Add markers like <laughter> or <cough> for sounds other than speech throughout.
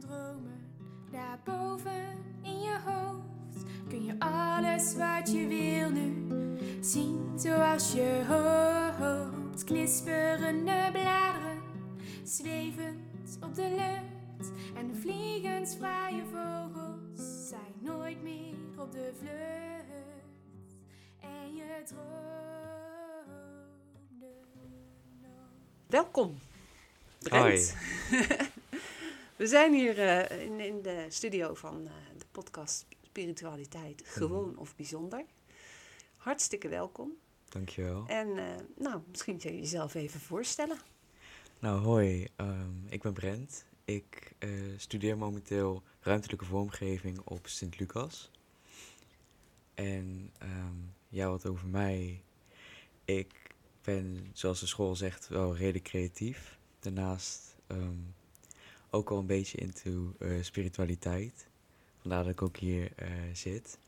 Dromen, daarboven in je hoofd kun je alles wat je wil nu zien zoals je hoopt. Knisperende bladeren, zwevend op de lucht en de vliegensvrije vogels zijn nooit meer op de vlucht. En je droomde nog. Welkom, Brent. <laughs> We zijn hier eh, in, in de studio van eh, de podcast Spiritualiteit, gewoon of bijzonder. Hartstikke welkom. Dankjewel. En eh, nou, misschien kun je jezelf even voorstellen. Nou, hoi. ehm, ik ben Brent. Ik studeer momenteel ruimtelijke vormgeving op Sint-Lucas. En ehm, ja, wat over mij. Ik ben, zoals de school zegt, wel redelijk creatief. Daarnaast ehm, ook wel een beetje into eh, spiritualiteit. Vandaar dat ik ook hier eh, zit.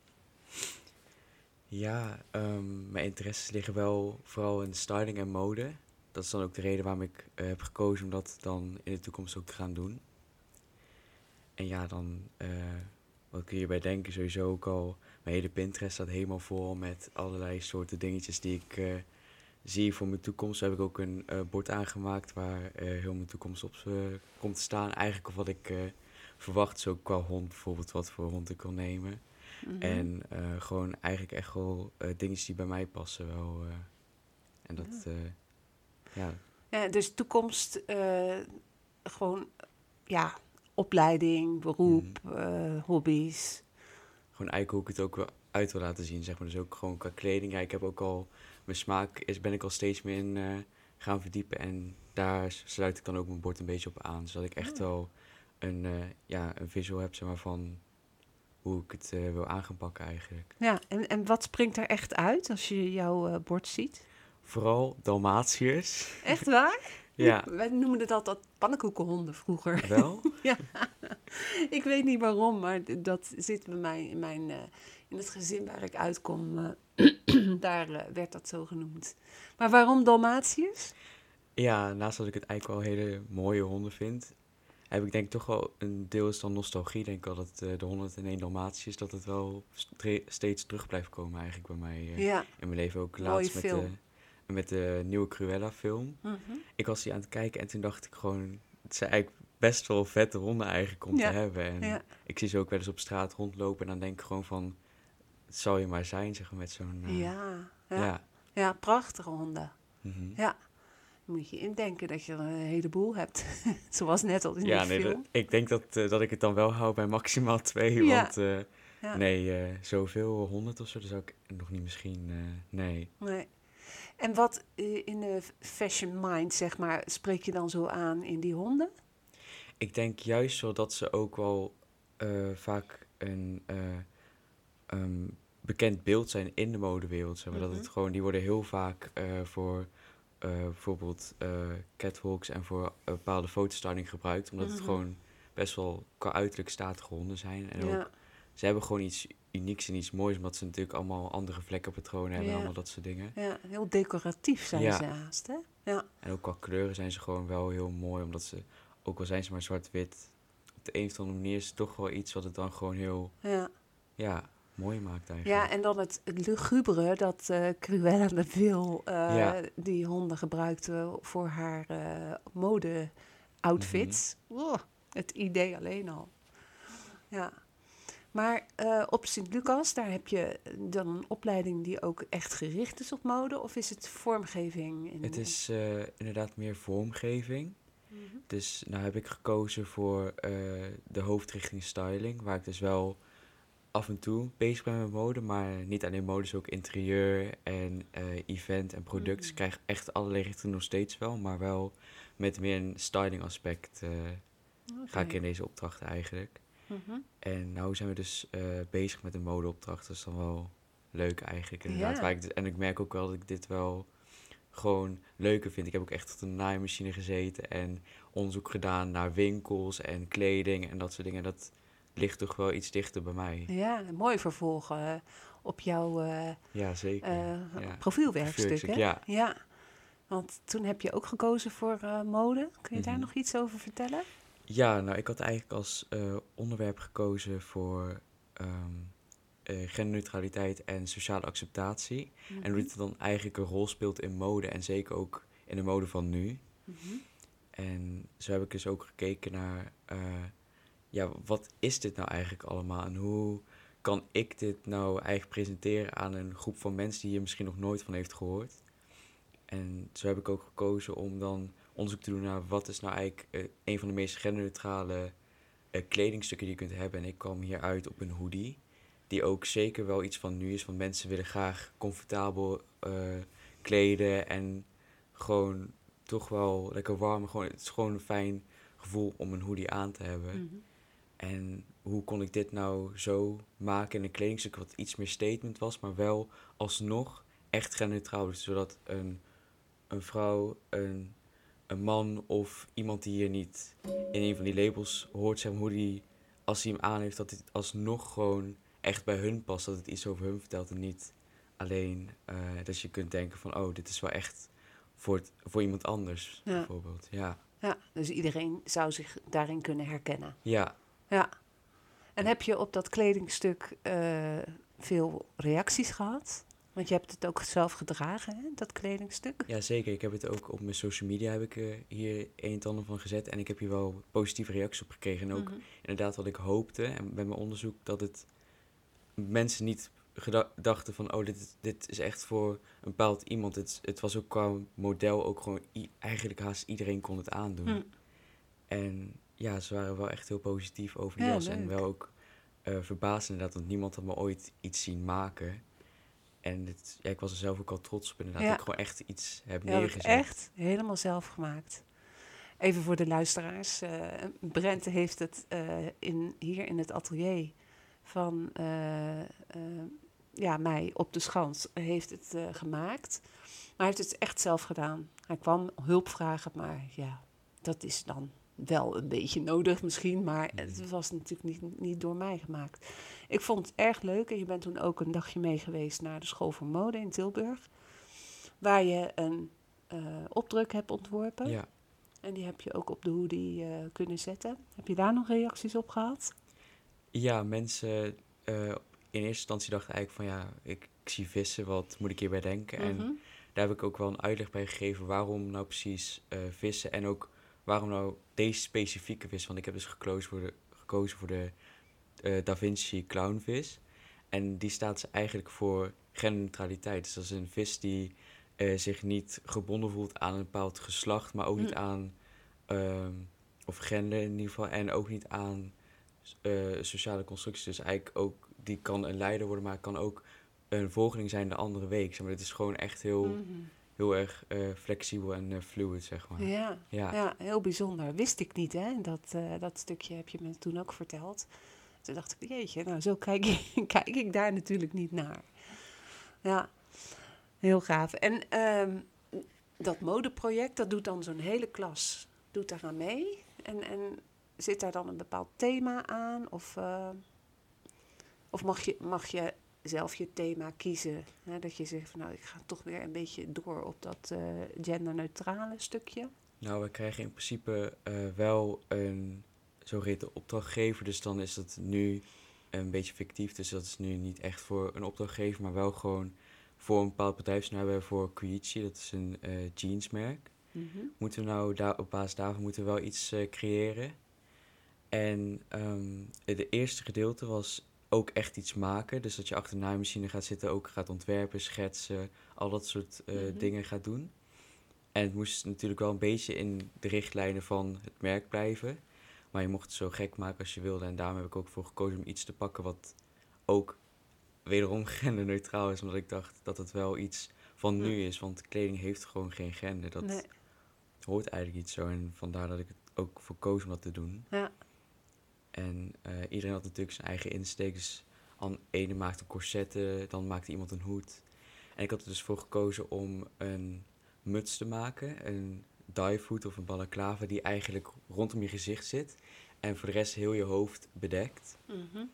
Ja, ehm, mijn interesses liggen wel vooral in styling en mode. Dat is dan ook de reden waarom ik eh, heb gekozen om dat dan in de toekomst ook te gaan doen. En ja, dan wat kun je bij denken, sowieso ook al. Mijn hele Pinterest staat helemaal vol met allerlei soorten dingetjes die ik zie voor mijn toekomst. Zo heb ik ook een eh, bord aangemaakt waar eh, heel mijn toekomst op eh, komt te staan. Eigenlijk of wat ik verwacht, zo qua hond bijvoorbeeld, wat voor hond ik wil nemen. Mhm. En gewoon eigenlijk echt wel dingetjes die bij mij passen wel. en dat, ja, Ja, dus toekomst, gewoon, ja, opleiding, beroep, eh, hobby's. gewoon eigenlijk hoe ik het ook uit wil laten zien, zeg maar. Dus ook gewoon qua kleding. Ja, ik heb ook al, mijn smaak is, ben ik al steeds meer in eh, gaan verdiepen. En daar sluit ik dan ook mijn bord een beetje op aan. Zodat ik echt Ah. wel een, eh, ja, een visual heb, zeg maar, van hoe ik het eh, wil aan gaan pakken eigenlijk. Ja, en, en wat springt er echt uit als je jouw bord ziet? Vooral Dalmatiërs. Echt waar? <laughs> Ja, Wij noemden het altijd pannenkoekenhonden vroeger. wel. <laughs> ja, <laughs> ik weet niet waarom, maar dat zit bij mij in, mijn, eh, in het gezin waar ik uitkom. eh, <clears throat> daar eh, werd dat zo genoemd. Maar waarom Dalmatiërs? Ja, naast dat ik het eigenlijk wel hele mooie honden vind, heb ik denk ik toch wel een deel is dan nostalgie. Denk ik wel dat eh, de 101 Dalmatiërs, dat het wel steeds terug blijft komen eigenlijk bij mij Ja. in mijn leven. Ook Mooie laatst met de, met de nieuwe Cruella film. Mhm. Ik was die aan het kijken en toen dacht ik gewoon, het zijn eigenlijk best wel vette honden eigenlijk om Ja, te hebben. En ja. ik zie ze ook wel eens op straat rondlopen en dan denk ik gewoon van, het zal je maar zijn, zeg maar, met zo'n... eh, Ja, ja. ja. ja. prachtige honden. mhm. Ja. Moet je indenken dat je er een heleboel hebt. <laughs> Zoals net al in Ja, die nee, film. dat- ik denk dat, eh, dat ik het dan wel hou bij maximaal <laughs> twee. Ja. Want eh, Ja. nee, zoveel, honderd of zo, dat zou ik nog niet misschien... nee. Nee. En wat in de fashion mind, zeg maar, spreek je dan zo aan in die honden? Ik denk juist wel dat ze ook wel eh, vaak een eh, ehm, bekend beeld zijn in de modewereld. Zeg maar. Dat Mhm. het gewoon, die worden heel vaak eh, voor bijvoorbeeld catwalks en voor een bepaalde fotostyling gebruikt. Omdat Mhm. het gewoon best wel qua uiterlijk statige honden zijn. En ja. ook Ze hebben gewoon iets unieks en iets moois, omdat ze natuurlijk allemaal andere vlekkenpatronen hebben en allemaal dat soort dingen. ja, heel decoratief zijn Ja. ze haast, hè? Ja. En ook qua kleuren zijn ze gewoon wel heel mooi, omdat ze, ook al zijn ze maar zwart-wit, op de een of andere manier is het toch wel iets wat het dan gewoon heel, Ja. ja, mooi maakt eigenlijk. Ja, en dan het, het lugubere dat eh Cruella de Vil eh, Ja. die honden gebruikte voor haar eh mode-outfits. Mhm. Het idee alleen al. Ja. Maar op Sint-Lucas, daar heb je dan een opleiding die ook echt gericht is op mode? Of is het vormgeving? In Het is inderdaad meer vormgeving. Dus nou heb ik gekozen voor eh, de hoofdrichting styling, waar ik dus wel af en toe bezig ben met mode, maar niet alleen mode, dus ook interieur en eh, event en product. Ik krijg echt allerlei richtingen nog steeds wel, maar wel met meer een styling aspect eh, ga ik in deze opdrachten eigenlijk. Mhm. En nou zijn we dus bezig met een modeopdracht, dat is dan wel leuk eigenlijk inderdaad. Waar ik, en ik merk ook wel dat ik dit wel gewoon leuker vind. Ik heb ook echt op de naaimachine gezeten en onderzoek gedaan naar winkels en kleding en dat soort dingen. Dat ligt toch wel iets dichter bij mij. Ja, een mooi vervolg eh, op jouw eh, Ja, zeker. eh, ja. profielwerkstuk. Hè? ja. ja. Want toen heb je ook gekozen voor mode. Kun je daar Mhm. nog iets over vertellen? Ja, nou, ik had eigenlijk als onderwerp gekozen voor ehm, eh, genderneutraliteit en sociale acceptatie. En hoe dit dan eigenlijk een rol speelt in mode en zeker ook in de mode van nu. Mhm. En zo heb ik dus ook gekeken naar, eh, ja, wat is dit nou eigenlijk allemaal? En hoe kan ik dit nou eigenlijk presenteren aan een groep van mensen die hier misschien nog nooit van heeft gehoord? En zo heb ik ook gekozen om dan onderzoek te doen naar wat is nou eigenlijk eh, een van de meest genderneutrale kledingstukken die je kunt hebben. En ik kwam hier uit op een hoodie, die ook zeker wel iets van nu is, want mensen willen graag comfortabel eh, kleden en gewoon toch wel lekker warm. Gewoon, het is gewoon een fijn gevoel om een hoodie aan te hebben. Mhm. En hoe kon ik dit nou zo maken in een kledingstuk wat iets meer statement was, maar wel alsnog echt genderneutraal is. Zodat een, een vrouw, een, een man of iemand die hier niet in een van die labels hoort, zeg maar, hoe die, als hij hem aan heeft, dat het alsnog gewoon echt bij hun past. Dat het iets over hun vertelt en niet alleen eh, dat je kunt denken van, oh, dit is wel echt voor, het, voor iemand anders, Ja. bijvoorbeeld. Ja. Ja, dus iedereen zou zich daarin kunnen herkennen. ja, Ja. En heb je op dat kledingstuk eh, veel reacties gehad? Want je hebt het ook zelf gedragen, hè, dat kledingstuk. Ja, zeker. Ik heb het ook op mijn social media heb ik eh, hier een en ander van gezet. En ik heb hier wel positieve reacties op gekregen. En ook Mhm. inderdaad wat ik hoopte. En bij mijn onderzoek dat het mensen niet dachten van... oh, dit, dit is echt voor een bepaald iemand. Het, het was ook qua model ook gewoon... eigenlijk haast iedereen kon het aandoen. Hm. En ja, ze waren wel echt heel positief over de Ja, jas. En wel ook eh verbaasd inderdaad, want niemand had me ooit iets zien maken. En het, ja, ik was er zelf ook al trots op inderdaad. Ja. Dat ik gewoon echt iets heb het neergezet. echt helemaal zelf gemaakt. Even voor de luisteraars. eh Brent heeft het eh, in, hier in het atelier van eh, eh, ja, mij op de schans heeft het eh, gemaakt. Maar hij heeft het echt zelf gedaan. Hij kwam hulp vragen, maar ja, dat is dan wel een beetje nodig misschien. Maar het was natuurlijk niet, niet door mij gemaakt. Ik vond het erg leuk. En je bent toen ook een dagje mee geweest naar de School voor Mode in Tilburg. Waar je een opdruk hebt ontworpen. Ja. En die heb je ook op de hoodie kunnen zetten. Heb je daar nog reacties op gehad? Ja, mensen eh, in eerste instantie dachten eigenlijk van ja, ik, ik zie vissen, wat moet ik hierbij denken? En Mhm. daar heb ik ook wel een uitleg bij gegeven waarom nou precies eh, vissen en ook waarom nou deze specifieke vis. Want ik heb dus gekozen voor de, gekozen voor de eh, Da Vinci clownvis. En die staat dus eigenlijk voor genderneutraliteit. Dus dat is een vis die zich niet gebonden voelt aan een bepaald geslacht, maar ook niet Mm. aan, ehm, of gender in ieder geval, en ook niet aan eh, sociale constructies. Dus eigenlijk ook, die kan een leider worden, maar kan ook een volgeling zijn de andere week. Zeg maar, het is gewoon echt heel, Mhm. heel erg eh, flexibel en eh, fluid, zeg maar. Ja, Ja. ja, heel bijzonder. Wist ik niet, hè? Dat, dat stukje heb je me toen ook verteld. Toen dacht ik, jeetje, nou zo kijk ik, <laughs> kijk ik daar natuurlijk niet naar. Ja, heel gaaf. En ehm, dat modeproject, dat doet dan zo'n hele klas, doet daaraan mee. En, en zit daar dan een bepaald thema aan? Of, eh, of mag, je, mag je zelf je thema kiezen? Hè? Dat je zegt, van, nou, ik ga toch weer een beetje door op dat eh, genderneutrale stukje. Nou, we krijgen in principe eh, wel een zogeheten opdrachtgever. Dus dan is het nu een beetje fictief, dus dat is nu niet echt voor een opdrachtgever, maar wel gewoon voor een bepaald bedrijf. Nou, we hebben voor Koichi, dat is een jeansmerk. Mhm. Moeten we nou daar, op basis daarvan moeten we wel iets creëren? En ehm het eerste gedeelte was ook echt iets maken. Dus dat je achter de naaimachine gaat zitten, ook gaat ontwerpen, schetsen, al dat soort eh, Mhm. dingen gaat doen. En het moest natuurlijk wel een beetje in de richtlijnen van het merk blijven. Maar je mocht het zo gek maken als je wilde. En daarom heb ik ook voor gekozen om iets te pakken wat ook wederom <laughs> genderneutraal is. Omdat ik dacht dat het wel iets van nu is. Want kleding heeft gewoon geen gender. Dat Nee. hoort eigenlijk niet zo. En vandaar dat ik het ook voor koos om dat te doen. Ja. En eh, iedereen had natuurlijk zijn eigen insteek. Dus an, ene maakte corsetten, dan maakte iemand een hoed. En ik had er dus voor gekozen om een muts te maken. Een divehoed of een balaclava die eigenlijk rondom je gezicht zit. En voor de rest heel je hoofd bedekt. Mhm.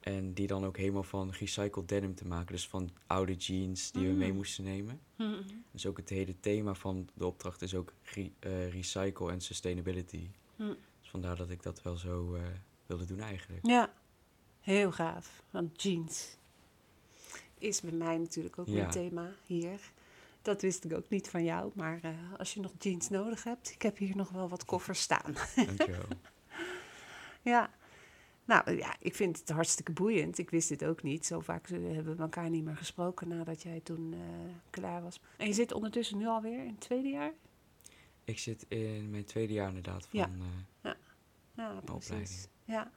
En die dan ook helemaal van recycled denim te maken. Dus van oude jeans die we mee Mm. moesten nemen. Mhm. Dus ook het hele thema van de opdracht is ook re- eh, recycle en sustainability. Dus vandaar dat ik dat wel zo eh, wilde doen eigenlijk. Ja, heel gaaf. Want jeans is bij mij natuurlijk ook Ja. een thema hier. Dat wist ik ook niet van jou, maar eh, als je nog jeans nodig hebt, ik heb hier nog wel wat koffers staan. Dankjewel. <laughs> ja, nou ja, ik vind het hartstikke boeiend. Ik wist dit ook niet. Zo vaak eh, hebben we elkaar niet meer gesproken nadat jij toen eh, klaar was. En je zit ondertussen nu alweer in het tweede jaar? ik zit in mijn tweede jaar inderdaad van... Ja. eh, Ja, precies. opleiding. Ja.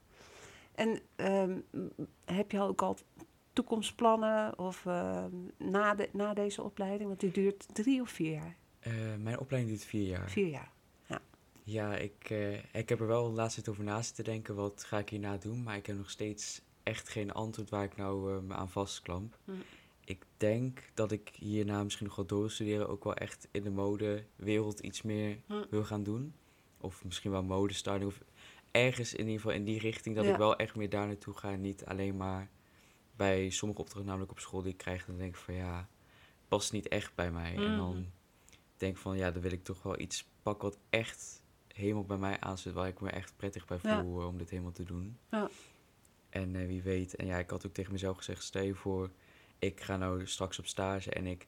En ehm, heb je ook al toekomstplannen of ehm, na, de, na deze opleiding? Want die duurt drie of vier jaar? eh, mijn opleiding duurt vier jaar. Vier jaar. Ja, ik, eh, ik heb er wel de laatste tijd over na zitten denken. Wat ga ik hierna doen? Maar ik heb nog steeds echt geen antwoord waar ik nou eh, me aan vastklamp. Hm. Ik denk dat ik hierna misschien nog wel doorstuderen. Ook wel echt in de modewereld iets meer Hm. wil gaan doen. Of misschien wel modestyling. Of ergens in ieder geval in die richting. Dat Ja. ik wel echt meer daar naartoe ga. Niet alleen maar bij sommige opdrachten, namelijk op school die ik krijg. Dan denk ik van ja, past niet echt bij mij. En Mhm. dan denk ik van ja, dan wil ik toch wel iets pakken wat echt helemaal bij mij aanzet. Waar ik me echt prettig bij voel eh, om dit helemaal te doen. Ja. En eh, wie weet. En ja, ik had ook tegen mezelf gezegd, stel je voor, ik ga nou straks op stage en ik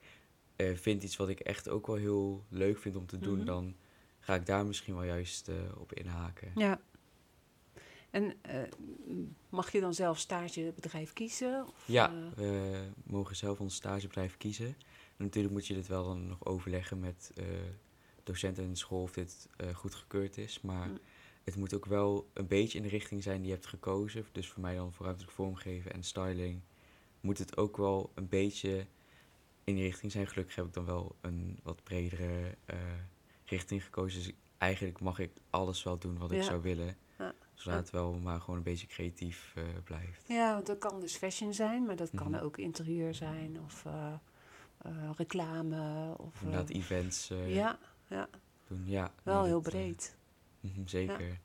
eh, vind iets wat ik echt ook wel heel leuk vind om te doen, Mhm. dan ga ik daar misschien wel juist op inhaken. Ja. En eh, mag je dan zelf stagebedrijf kiezen? Of, Ja, eh, we mogen zelf ons stagebedrijf kiezen. En natuurlijk moet je dit wel dan nog overleggen met eh, docenten in de school of dit goedgekeurd is. Maar Mm. het moet ook wel een beetje in de richting zijn die je hebt gekozen. Dus voor mij dan voor ruimtelijk vormgeven en styling moet het ook wel een beetje in die richting zijn. Gelukkig heb ik dan wel een wat bredere richting gekozen. Dus eigenlijk mag ik alles wel doen wat ik zou willen. Zodat het wel maar gewoon een beetje creatief eh, blijft. ja, want dat kan dus fashion zijn, maar dat kan Mhm. ook interieur zijn of eh, eh, reclame. Of, Inderdaad, events ja, ja, doen. Ja, wel nee, heel dat, breed. mhm, zeker.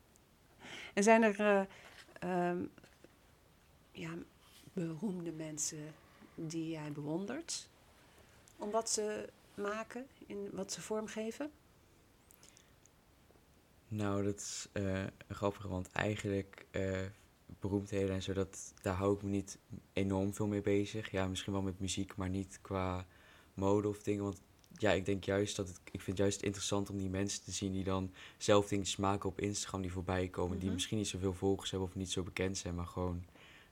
En zijn er eh, ehm, ja, beroemde mensen die jij bewondert? Om wat ze maken, in wat ze vormgeven? Nou, dat is eh, een grappige, want eigenlijk eh, beroemdheden en zo, dat, daar hou ik me niet enorm veel mee bezig. Ja, misschien wel met muziek, maar niet qua mode of dingen. Want ja, ik denk juist dat het, ik vind het juist interessant om die mensen te zien die dan zelf dingetjes maken op Instagram die voorbij komen. Die Mhm. misschien niet zoveel volgers hebben of niet zo bekend zijn, maar gewoon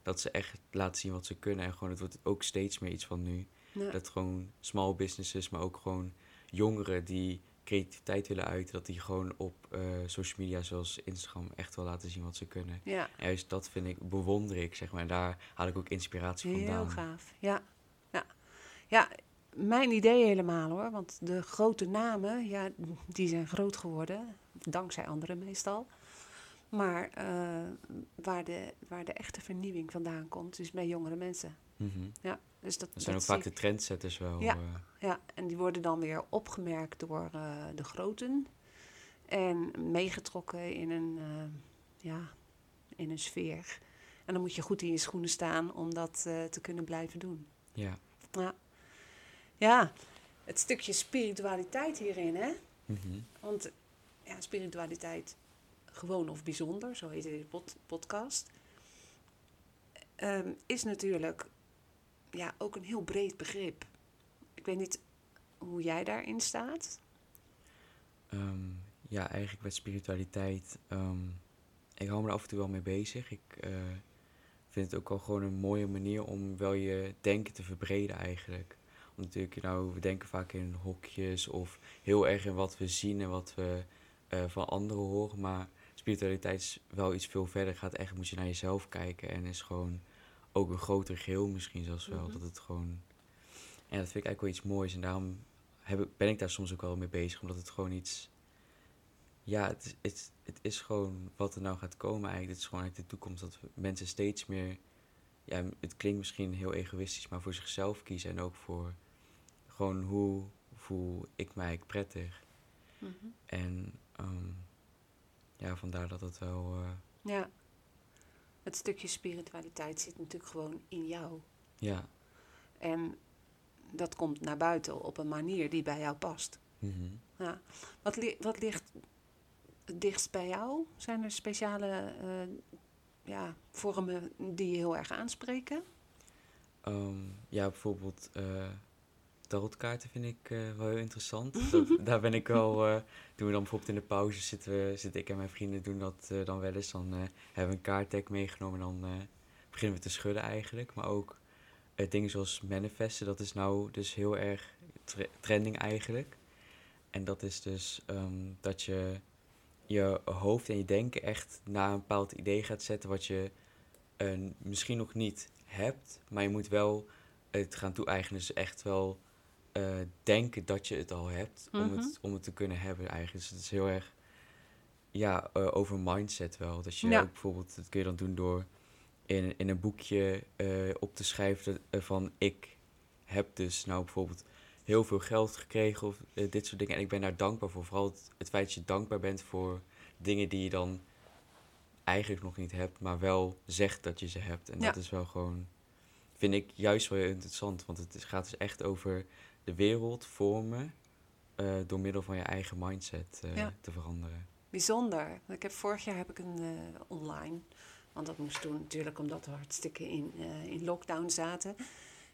dat ze echt laten zien wat ze kunnen. En gewoon, het wordt ook steeds meer iets van nu. Ja. Dat gewoon small businesses, maar ook gewoon jongeren die creativiteit willen uiten, dat die gewoon op eh, social media zoals Instagram echt wel laten zien wat ze kunnen. ja. En juist dat vind ik, bewonder ik, zeg maar. En daar haal ik ook inspiratie Heel vandaan. gaaf, ja. ja. Ja, mijn idee helemaal hoor. Want de grote namen, ja, die zijn groot geworden. Dankzij anderen meestal. Maar eh, waar, de, waar de echte vernieuwing vandaan komt, is bij jongere mensen. Mhm. Ja, dus dat, Dat zijn ook vaak de trendsetters wel. Ja. eh. Ja, en die worden dan weer opgemerkt door eh, de groten. En meegetrokken in een, ja, in een sfeer. En dan moet je goed in je schoenen staan om dat te kunnen blijven doen. ja. Ja. ja, het stukje spiritualiteit hierin, hè? Mhm. Want ja, spiritualiteit, gewoon of bijzonder, zo heet deze pod- podcast. ehm, is natuurlijk ja, ook een heel breed begrip. Ik weet niet hoe jij daarin staat. Ehm, ja, eigenlijk met spiritualiteit. ehm, ik hou me er af en toe wel mee bezig. Ik eh, vind het ook wel gewoon een mooie manier om wel je denken te verbreden eigenlijk. Want natuurlijk, nou, we denken vaak in hokjes of heel erg in wat we zien en wat we eh, van anderen horen. Maar spiritualiteit is wel iets veel verder. Gaat echt, moet je naar jezelf kijken en is gewoon ook een groter geheel misschien zelfs wel. Mhm. Dat het gewoon... En dat vind ik eigenlijk wel iets moois. En daarom heb ik, ben ik daar soms ook wel mee bezig. Omdat het gewoon iets... Ja, het is, het, het is gewoon wat er nou gaat komen eigenlijk. Het is gewoon eigenlijk de toekomst. Dat mensen steeds meer... Ja, het klinkt misschien heel egoïstisch, maar voor zichzelf kiezen. En ook voor gewoon hoe voel ik mij prettig. En ehm, ja, vandaar dat het wel... eh, Ja. Het stukje spiritualiteit zit natuurlijk gewoon in jou. ja. En dat komt naar buiten op een manier die bij jou past. mhm. Ja. Wat, li- wat ligt het dichtst bij jou? Zijn er speciale eh, ja, vormen die je heel erg aanspreken? Ehm, ja, bijvoorbeeld eh tarotkaarten vind ik eh, wel heel interessant. Dat, <laughs> daar ben ik wel... eh, doen we dan bijvoorbeeld in de pauze zitten, we, zitten ik en mijn vrienden doen dat eh, dan wel eens. Dan hebben we een kaartdeck meegenomen en dan beginnen we te schudden eigenlijk. Maar ook dingen zoals manifesten, dat is nou dus heel erg tre- trending eigenlijk. En dat is dus ehm, dat je je hoofd en je denken echt naar een bepaald idee gaat zetten wat je misschien nog niet hebt, maar je moet wel het gaan toe-eigenen. Dus echt wel eh, denken dat je het al hebt om, Mhm. het, om het te kunnen hebben eigenlijk. Dus het is heel erg ja, eh, over mindset wel. Dat je Ja. ook bijvoorbeeld, dat kun je dan doen door in, in een boekje eh, op te schrijven dat- van ik heb dus nou bijvoorbeeld heel veel geld gekregen of dit soort dingen. En ik ben daar dankbaar voor. Vooral het, het feit dat je dankbaar bent voor dingen die je dan eigenlijk nog niet hebt, maar wel zegt dat je ze hebt. En Ja. dat is wel gewoon, vind ik juist wel heel interessant. Want het gaat dus echt over de wereld vormen eh, door middel van je eigen mindset eh, Ja. te veranderen. Bijzonder. Ik heb, vorig jaar heb ik een eh, online, want dat moest toen natuurlijk omdat we hartstikke in, in lockdown zaten,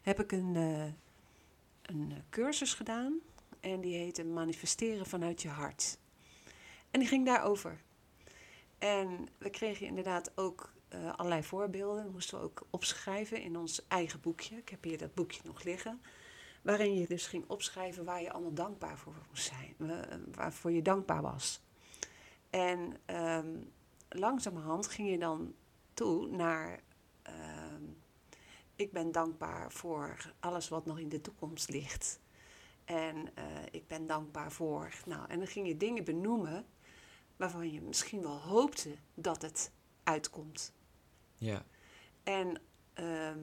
heb ik een, een cursus gedaan en die heette Manifesteren vanuit je hart. En die ging daarover. En we kregen inderdaad ook allerlei voorbeelden. Dat moesten we ook opschrijven in ons eigen boekje. Ik heb hier dat boekje nog liggen. Waarin je dus ging opschrijven waar je allemaal dankbaar voor moest zijn. eh, waarvoor je dankbaar was. En ehm, langzamerhand ging je dan toe naar. ehm, ik ben dankbaar voor alles wat nog in de toekomst ligt. En eh, ik ben dankbaar voor. Nou, en dan ging je dingen benoemen waarvan je misschien wel hoopte dat het uitkomt. Ja, En ehm,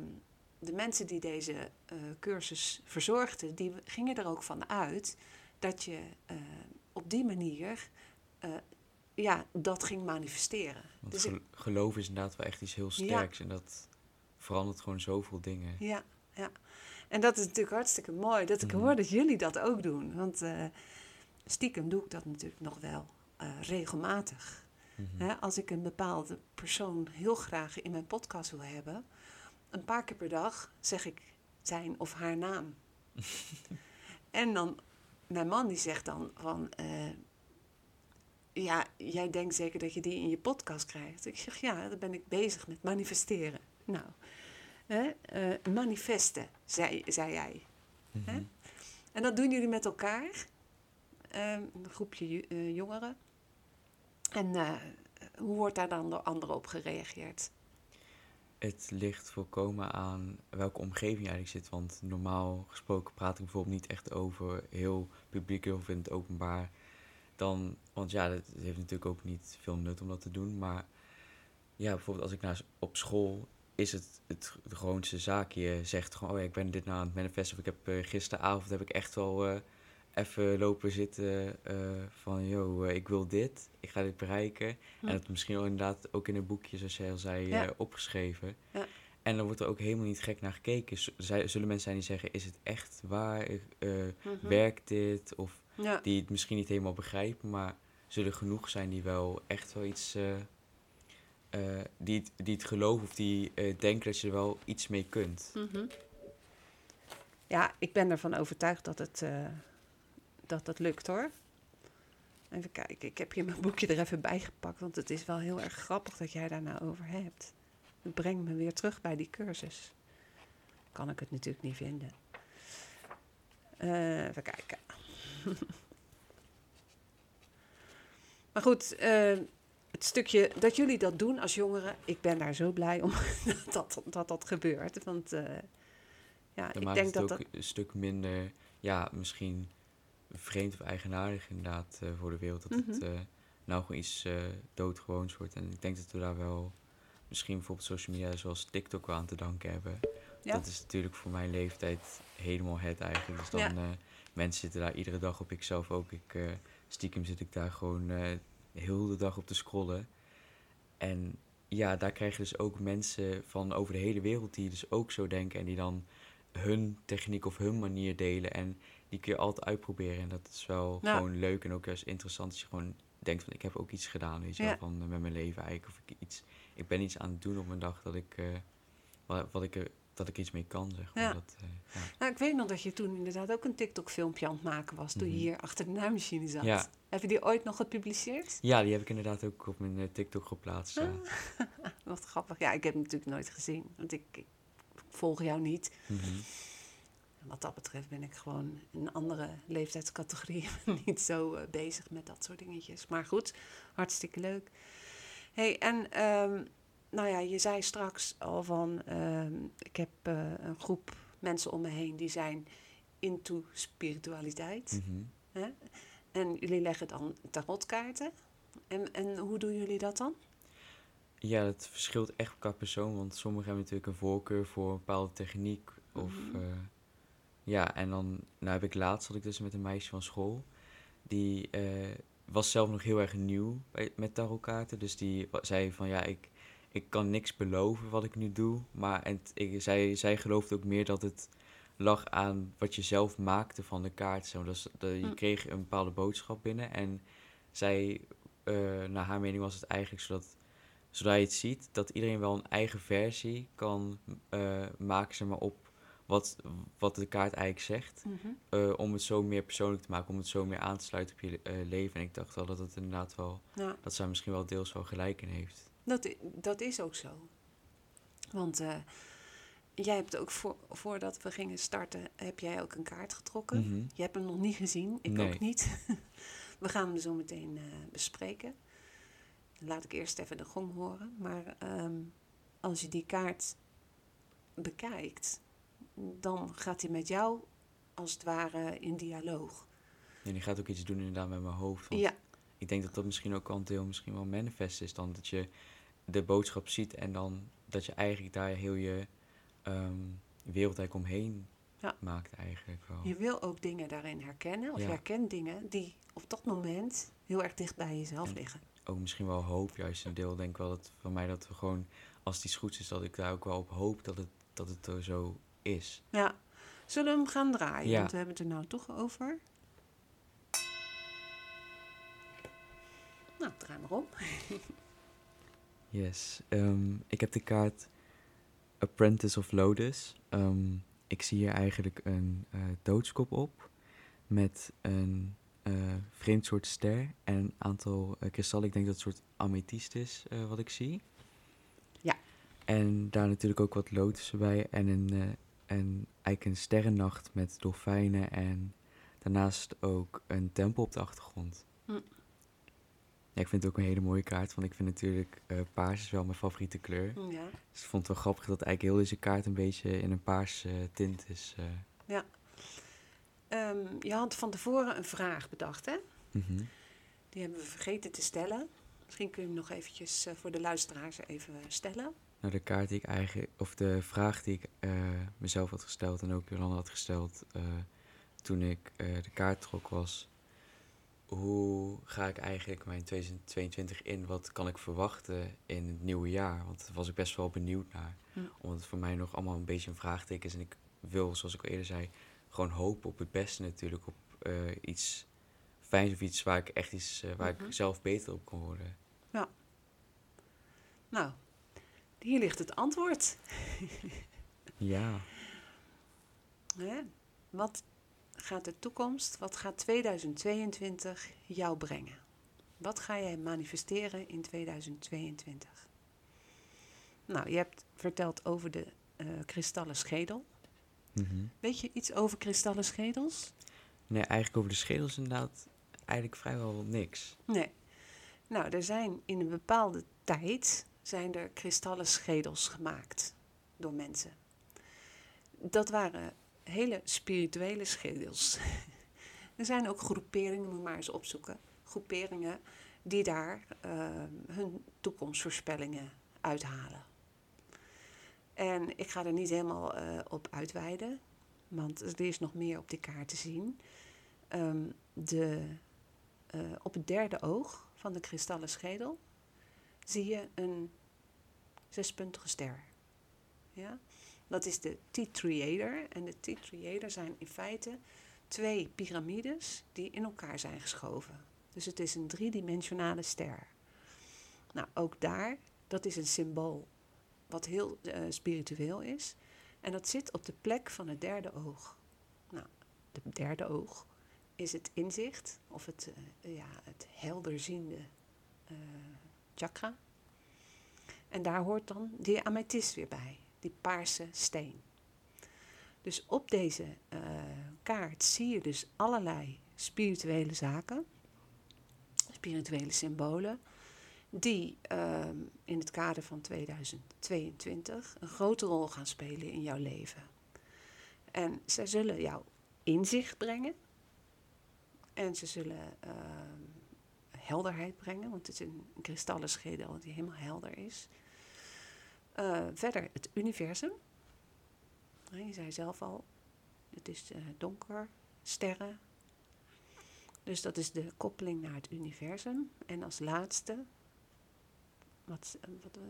de mensen die deze eh, cursus verzorgden, die gingen er ook van uit dat je eh, op die manier eh, ja, dat ging manifesteren. want Dus gel- geloof is inderdaad wel echt iets heel Ja. sterks. En dat verandert gewoon zoveel dingen. ja, ja. En dat is natuurlijk hartstikke mooi dat ik Mhm. hoor dat jullie dat ook doen. Want stiekem doe ik dat natuurlijk nog wel regelmatig. Mhm. Als ik een bepaalde persoon heel graag in mijn podcast wil hebben, een paar keer per dag zeg ik zijn of haar naam. <laughs> en dan, mijn man die zegt dan van, eh, ja, jij denkt zeker dat je die in je podcast krijgt. Ik zeg, ja, dan ben ik bezig met manifesteren. Nou, hè, eh, manifesten, zei, zei jij. Mhm. Hè? En dat doen jullie met elkaar, ehm, een groepje eh, jongeren. En hoe wordt daar dan door anderen op gereageerd? Het ligt volkomen aan welke omgeving je eigenlijk zit. Want normaal gesproken praat ik bijvoorbeeld niet echt over heel publiek of in het openbaar. Dan, want ja, het heeft natuurlijk ook niet veel nut om dat te doen. Maar ja, bijvoorbeeld als ik naar, s- op school is het, het de gewoonste zaak. Je zegt gewoon, oh ja, ik ben dit nou aan het manifesten. Of ik heb eh, gisteravond heb ik echt wel eh, even lopen zitten eh, van, yo, eh, ik wil dit. Ik ga dit bereiken. Hm. En het misschien wel inderdaad ook in een boekje, zoals jij al zei, Ja. eh, opgeschreven. Ja. En dan wordt er ook helemaal niet gek naar gekeken. Z- zullen mensen zijn die zeggen, is het echt waar? Mhm. Werkt dit? Of Ja, die het misschien niet helemaal begrijpen, maar zullen genoeg zijn die wel echt wel iets, die, het, die het geloven of die denken dat je er wel iets mee kunt. Mhm. Ja, ik ben ervan overtuigd dat het, dat het lukt hoor. Even kijken, ik heb hier mijn boekje er even bij gepakt, want het is wel heel erg grappig dat jij daar nou over hebt. Het brengt me weer terug bij die cursus. Kan ik het natuurlijk niet vinden. Eh, even kijken. <laughs> maar goed, eh, het stukje dat jullie dat doen als jongeren, ik ben daar zo blij om <laughs> dat dat, dat, dat gebeurt. Want eh, ja, Dan ik denk het dat ook dat. een stuk minder, ja, misschien vreemd of eigenaardig inderdaad eh, voor de wereld. Dat het Mhm. eh, nou gewoon iets eh, doodgewoons wordt. En ik denk dat we daar wel misschien bijvoorbeeld social media zoals TikTok wel aan te danken hebben. Ja. Dat is natuurlijk voor mijn leeftijd helemaal het eigenlijk. Dus dan, Ja. mensen zitten daar iedere dag op, ik zelf ook. Ik, stiekem zit ik daar gewoon heel de dag op te scrollen. En ja, daar krijg je dus ook mensen van over de hele wereld die dus ook zo denken. En die dan hun techniek of hun manier delen. En die kun je altijd uitproberen. En dat is wel Ja. gewoon leuk en ook juist interessant. Als je gewoon denkt van ik heb ook iets gedaan, weet je wel, Ja. van eh, met mijn leven eigenlijk. Of ik iets, ik ben iets aan het doen op mijn dag dat ik, eh, wat, wat ik er, dat ik iets mee kan, zeg maar. Ja. Dat, eh, ja. Nou, ik weet nog dat je toen inderdaad ook een TikTok-filmpje aan het maken was. Toen je Mhm. hier achter de naaimachine zat. Ja. Heb je die ooit nog gepubliceerd? ja, die heb ik inderdaad ook op mijn TikTok geplaatst. ja. <laughs> Wat grappig. Ja, ik heb hem natuurlijk nooit gezien. Want ik, ik volg jou niet. Mhm. Wat dat betreft ben ik gewoon in een andere leeftijdscategorie. <laughs> niet zo eh, bezig met dat soort dingetjes. Maar goed, hartstikke leuk. hey, en ehm, nou ja, je zei straks al van... ehm, ik heb eh, een groep mensen om me heen die zijn into spiritualiteit. Mhm. Hè? En jullie leggen dan tarotkaarten. En, en hoe doen jullie dat dan? Ja, het verschilt echt qua persoon, want sommigen hebben natuurlijk een voorkeur voor een bepaalde techniek. Of, Mhm. eh, ja, en dan, nou heb ik laatst, had ik dus met een meisje van school, die eh, was zelf nog heel erg nieuw bij, met tarotkaarten. Dus die zei van, ja, ik, ik kan niks beloven wat ik nu doe. Maar en t- ik, zij, zij geloofde ook meer dat het lag aan wat je zelf maakte van de kaart. Zo. Dus, dat je Hm. kreeg een bepaalde boodschap binnen en zij, eh, naar haar mening was het eigenlijk zodat zodra je het ziet, dat iedereen wel een eigen versie kan eh, maken zeg maar, op wat, wat de kaart eigenlijk zegt. eh, om het zo meer persoonlijk te maken, om het zo meer aan te sluiten op je eh, leven. En ik dacht wel dat het inderdaad wel, Ja, dat zij misschien wel deels wel gelijk in heeft. dat, dat is ook zo. Want eh, jij hebt ook voor, voordat we gingen starten, heb jij ook een kaart getrokken. Mhm. Je hebt hem nog niet gezien, ik Nee. ook niet. <laughs> we gaan hem zo meteen bespreken. Laat ik eerst even de gong horen. Maar ehm, als je die kaart bekijkt, dan gaat hij met jou als het ware in dialoog. En die gaat ook iets doen inderdaad met mijn hoofd. Want Ja, Ik denk dat dat misschien ook al een deel misschien wel manifest is. Dan dat je de boodschap ziet en dan dat je eigenlijk daar heel je ehm wereld eigenlijk omheen Ja. maakt eigenlijk wel. je wil ook dingen daarin herkennen. Of Ja. je herkent dingen die op dat moment heel erg dicht bij jezelf En- liggen. ook misschien wel hoop, juist een deel. denk wel dat van mij dat we gewoon, als het iets goeds is, dat ik daar ook wel op hoop dat het, dat het er zo is. Ja, zullen we hem gaan draaien? Ja. Want we hebben het er nou toch over. Nou, draai maar om. <laughs> Yes. Ehm, ik heb de kaart Apprentice of Lotus. Ehm, ik zie hier eigenlijk een eh, doodskop op met een eh, vreemd soort ster en een aantal eh, kristallen. Ik denk dat het een soort amethyst is wat ik zie. Ja. En daar natuurlijk ook wat lotussen bij en een, een, eigenlijk een sterrennacht met dolfijnen en daarnaast ook een tempel op de achtergrond. Hm. Ja, ik vind het ook een hele mooie kaart, want ik vind natuurlijk eh, paars is wel mijn favoriete kleur. Ja. Dus ik vond het wel grappig dat eigenlijk heel deze kaart een beetje in een paars eh, tint is. eh. Ehm, je had van tevoren een vraag bedacht, hè? Mhm. Die hebben we vergeten te stellen. Misschien kun je hem nog eventjes eh, voor de luisteraars even stellen. Nou, de kaart die ik eigenlijk, of de vraag die ik eh, mezelf had gesteld en ook Jolanda had gesteld eh, toen ik eh, de kaart trok was, hoe ga ik eigenlijk mijn 2022 in? Wat kan ik verwachten in het nieuwe jaar? Want daar was ik best wel benieuwd naar. Hm. Omdat het voor mij nog allemaal een beetje een vraagteken is. En ik wil, zoals ik al eerder zei, gewoon hopen op het beste natuurlijk. Op iets fijns of iets waar ik echt iets, waar Mhm. ik zelf beter op kon worden. Nou, hier ligt het antwoord. <laughs> Ja. Hè? Wat gaat de toekomst, wat gaat 2022 jou brengen? Wat ga jij manifesteren in 2022? Nou, je hebt verteld over de eh, kristallen schedel. Mhm. Weet je iets over kristallen schedels? Nee, eigenlijk over de schedels inderdaad eigenlijk vrijwel niks. Nee. Nou, er zijn in een bepaalde tijd zijn er kristallen schedels gemaakt door mensen. Dat waren hele spirituele schedels. <laughs> er zijn ook groeperingen, moet maar eens opzoeken. Groeperingen die daar eh, hun toekomstvoorspellingen uithalen. En ik ga er niet helemaal eh, op uitweiden, want er is nog meer op die kaart te zien. Ehm, de, eh, op het derde oog van de kristallen schedel zie je een zespuntige ster. Ja? Dat is de tetraeder. En de tetraeder zijn in feite twee piramides die in elkaar zijn geschoven. Dus het is een driedimensionale ster. Nou, ook daar, dat is een symbool wat heel eh, spiritueel is. En dat zit op de plek van het derde oog. Nou, het derde oog is het inzicht of het, uh, ja, het helderziende uh, chakra. En daar hoort dan die amethyst weer bij, die paarse steen. Dus op deze uh, kaart zie je dus allerlei spirituele zaken, spirituele symbolen, die uh, in het kader van 2022 een grote rol gaan spelen in jouw leven. En zij zullen jou inzicht brengen en ze zullen uh, helderheid brengen, want het is een, een kristallen schedel die helemaal helder is. Uh, verder het universum. Je zei zelf al, het is uh, donker, sterren. Dus dat is de koppeling naar het universum. En als laatste, wat, wat uh,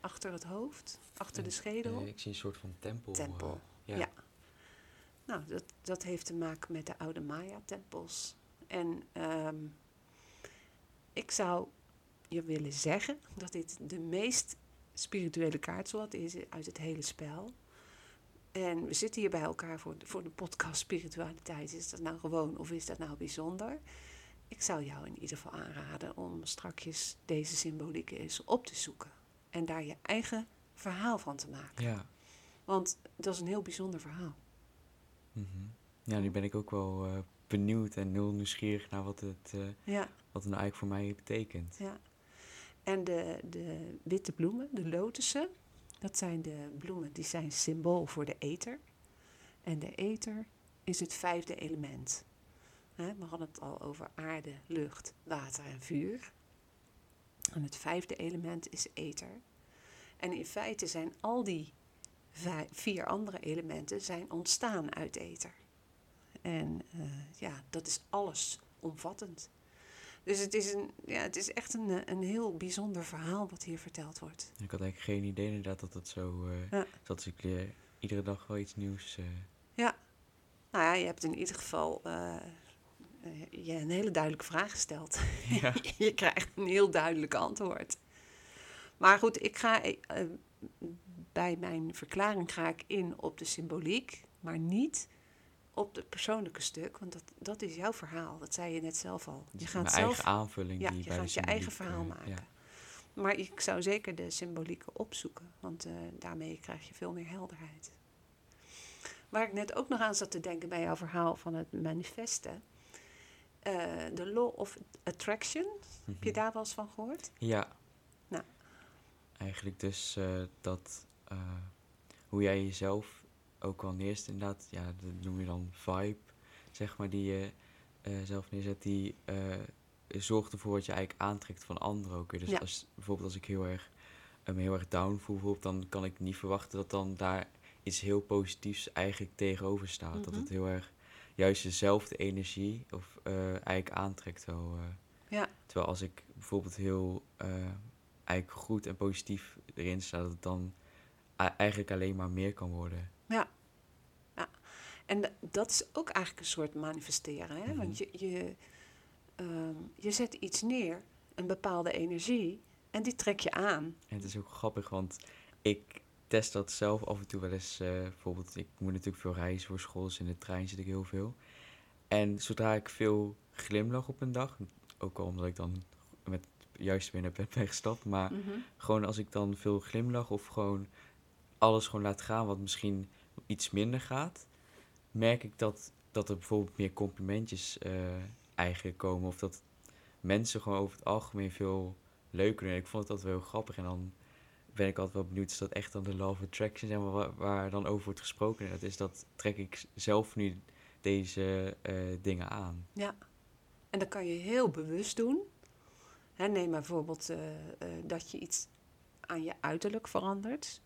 achter het hoofd, achter de schedel. ik zie een soort van tempel. Tempel, ja. ja. Nou, dat, dat heeft te maken met de oude Maya-tempels. En um, ik zou je willen zeggen dat dit de meest spirituele kaartsoort is uit het hele spel. En we zitten hier bij elkaar voor de, voor de podcast Spiritualiteit. Is dat nou gewoon of is dat nou bijzonder? Ik zou jou in ieder geval aanraden om strakjes deze symboliek eens op te zoeken. En daar je eigen verhaal van te maken. Ja. Want dat is een heel bijzonder verhaal. Mm -hmm. Ja, nu ben ik ook wel uh, benieuwd en nul nieuwsgierig naar wat het, uh, ja. Wat het nou eigenlijk voor mij betekent. Ja. En de, de witte bloemen, de lotussen, dat zijn de bloemen die zijn symbool voor de ether. En de ether is het vijfde element. We hadden het al over aarde, lucht, water en vuur. En het vijfde element is ether. En in feite zijn al die vier andere elementen zijn ontstaan uit ether. En uh, ja, dat is alles omvattend. Dus het is, een, ja, het is echt een, een heel bijzonder verhaal wat hier verteld wordt. Ik had eigenlijk geen idee inderdaad dat dat zo uh, ja. dat ik leer iedere dag wel iets nieuws. Uh... Ja, nou ja, je hebt in ieder geval je een hele duidelijke vraag gesteld. Ja. <laughs> je krijgt een heel duidelijk antwoord. Maar goed, ik ga bij mijn verklaring ga ik in op de symboliek, maar niet op het persoonlijke stuk, want dat, dat is jouw verhaal. Dat zei je net zelf al. Je gaat zelf, eigen aanvulling. Ja, die je gaat je eigen symboliek, verhaal uh, maken. ja. Maar ik zou zeker de symbolieken opzoeken, want uh, daarmee krijg je veel meer helderheid. Waar ik net ook nog aan zat te denken bij jouw verhaal van het manifesten. Uh, de law of attraction, mm -hmm. heb je daar wel eens van gehoord? Ja. Nou. Eigenlijk dus dat hoe jij jezelf ook wel neerst inderdaad, ja, dat noem je dan vibe, zeg maar, die je uh, zelf neerzet, die uh, zorgt ervoor wat je eigenlijk aantrekt van anderen ook weer. Dus Ja. als, bijvoorbeeld als ik heel erg, me heel erg down voel, bijvoorbeeld, dan kan ik niet verwachten dat dan daar iets heel positiefs eigenlijk tegenover staat. Dat Mhm. het heel erg juist dezelfde energie of eh, eigenlijk aantrekt. Wel, eh. Ja. Terwijl als ik bijvoorbeeld heel eh, eigenlijk goed en positief erin sta, dat het dan eigenlijk alleen maar meer kan worden. Ja. ja. En da- dat is ook eigenlijk een soort manifesteren. Hè? Mhm. Want je, je, ehm, je zet iets neer, een bepaalde energie. En die trek je aan. En het is ook grappig, want ik test dat zelf af en toe wel eens. eh, bijvoorbeeld, ik moet natuurlijk veel reizen voor school, dus in de trein zit ik heel veel. En zodra ik veel glimlach op een dag, ook al omdat ik dan met juist weer naar bed ben gestapt, maar Mhm. gewoon als ik dan veel glimlach of gewoon alles gewoon laat gaan wat misschien iets minder gaat, merk ik dat, dat er bijvoorbeeld meer complimentjes eh, eigenlijk komen. Of dat mensen gewoon over het algemeen veel leuker doen. En ik vond het altijd wel heel grappig. En dan ben ik altijd wel benieuwd, is dat echt dan de law of attraction waar, dan over wordt gesproken? En dat is dat trek ik zelf nu deze eh, dingen aan. Ja. En dat kan je heel bewust doen. Hè, neem bijvoorbeeld eh, dat je iets aan je uiterlijk verandert.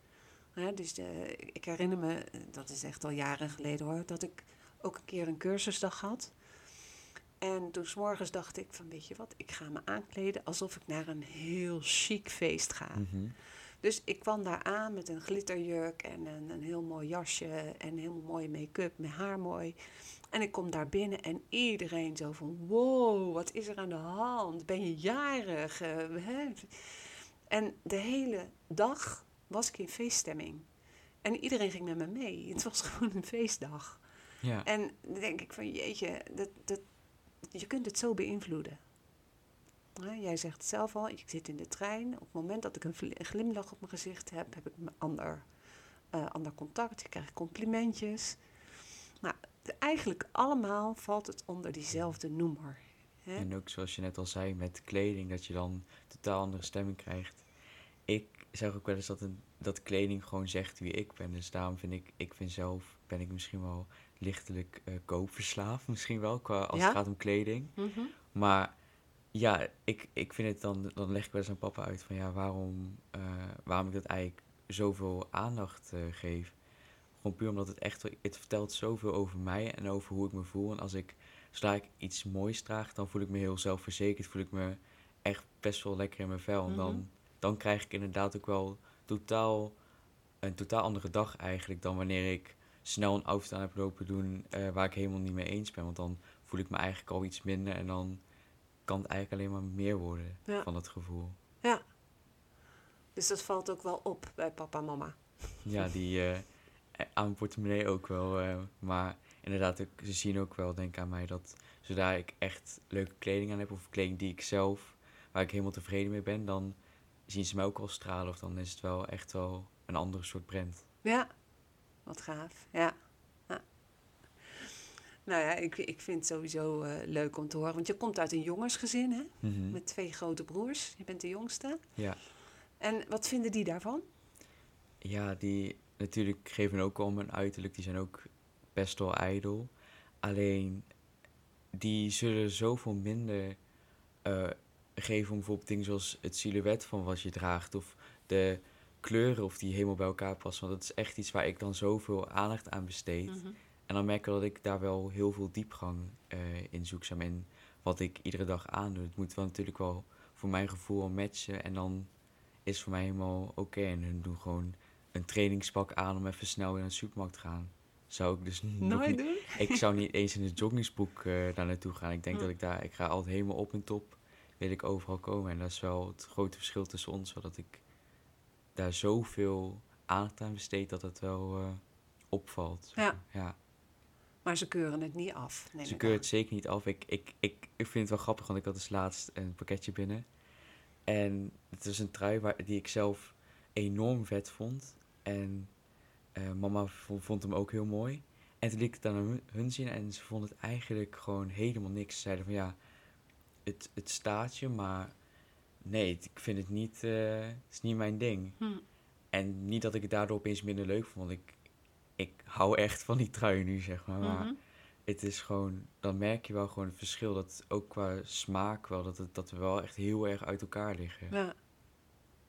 Hè, dus ik herinner me, eh, dat is echt al jaren geleden hoor, dat ik ook een keer een cursusdag had. En toen 's morgens dacht ik van, weet je wat, ik ga me aankleden alsof ik naar een heel chic feest ga. Mhm. Dus ik kwam daar aan met een glitterjurk en een, een heel mooi jasje en heel mooie make-up, mijn haar mooi. En ik kom daar binnen en iedereen zo van, wow, wat is er aan de hand? Ben je jarig? Eh? En de hele dag was ik in feeststemming. En iedereen ging met me mee. <laughs> Het was gewoon een feestdag. Ja. En dan denk ik van, jeetje, dat, dat, je kunt het zo beïnvloeden. Jij zegt het zelf al, ik zit in de trein. Op het moment dat ik een glimlach op mijn gezicht heb, heb ik een ander, eh, ander contact. Ik krijg complimentjes. Nou, eigenlijk allemaal valt het onder diezelfde noemer. Hè? En ook zoals je net al zei met kleding, dat je dan totaal andere stemming krijgt. Ik zeg ook wel eens dat, een, dat kleding gewoon zegt wie ik ben. Dus daarom vind ik, ik vind zelf, ben ik misschien wel lichtelijk eh, koopverslaafd. Misschien wel, qua, als Ja? het gaat om kleding. Mhm. Maar ja, ik, ik vind het dan, dan leg ik wel eens aan papa uit van ja, waarom, eh, waarom ik dat eigenlijk zoveel aandacht eh, geef. Gewoon puur omdat het echt, het vertelt zoveel over mij en over hoe ik me voel. En als ik, zodra ik iets moois draag, dan voel ik me heel zelfverzekerd. Voel ik me echt best wel lekker in mijn vel. En Mhm. dan, dan krijg ik inderdaad ook wel totaal, een totaal andere dag eigenlijk dan wanneer ik snel een outfit aan heb lopen doen eh, waar ik helemaal niet mee eens ben. Want dan voel ik me eigenlijk al iets minder en dan kan het eigenlijk alleen maar meer worden Ja. van dat gevoel. Ja. Dus dat valt ook wel op bij papa en mama. Ja, die eh, aan mijn portemonnee ook wel. maar inderdaad, ook, ze zien ook wel, denk ik aan mij, dat zodra ik echt leuke kleding aan heb, of kleding die ik zelf, waar ik helemaal tevreden mee ben, dan zien ze mij ook al stralen. Of dan is het wel echt wel een andere soort brand. Ja, wat gaaf. Ja. ja. Nou ja, ik, ik vind het sowieso eh, leuk om te horen. Want je komt uit een jongensgezin, hè? Mhm. Met twee grote broers. Je bent de jongste. Ja. En wat vinden die daarvan? Ja, die natuurlijk geven ook om hun uiterlijk. Die zijn ook best wel ijdel. Alleen, die zullen zoveel minder eh, geven om bijvoorbeeld dingen zoals het silhouet van wat je draagt. Of de kleuren of die helemaal bij elkaar passen. Want dat is echt iets waar ik dan zoveel aandacht aan besteed. Mhm. En dan merk ik dat ik daar wel heel veel diepgang eh, in zoek. Zeg maar, in wat ik iedere dag aandoe. Het moet wel natuurlijk wel voor mijn gevoel matchen. En dan is het voor mij helemaal oké. En hun doen gewoon een trainingspak aan om even snel naar de supermarkt te gaan. Zou ik dus <laughs> Nooit doen? ik zou niet <laughs> eens in de joggingsboek eh, daar naartoe gaan. Ik denk dat ik daar, ik ga altijd helemaal op en top, wil ik overal komen. En dat is wel het grote verschil tussen ons, dat ik daar zoveel aandacht aan besteed dat het wel eh, opvalt. Ja. ja. Maar ze keuren het niet af. Ze keuren het zeker niet af. Ik, ik, ik, ik vind het wel grappig, want ik had dus laatst een pakketje binnen. En het is een trui waar, die ik zelf enorm vet vond. En eh, mama vond, vond hem ook heel mooi. En toen liet ik het aan hun, hun zien en ze vonden het eigenlijk gewoon helemaal niks. Ze zeiden van ja, het, het staat je, maar nee, het- ik vind het niet, eh, het is niet mijn ding. Hm. En niet dat ik het daardoor opeens minder leuk vond. Ik, ik hou echt van die trui nu, zeg maar. maar Mhm. het is gewoon, dan merk je wel gewoon het verschil. Dat ook qua smaak wel, dat, het, dat we wel echt heel erg uit elkaar liggen. Ja.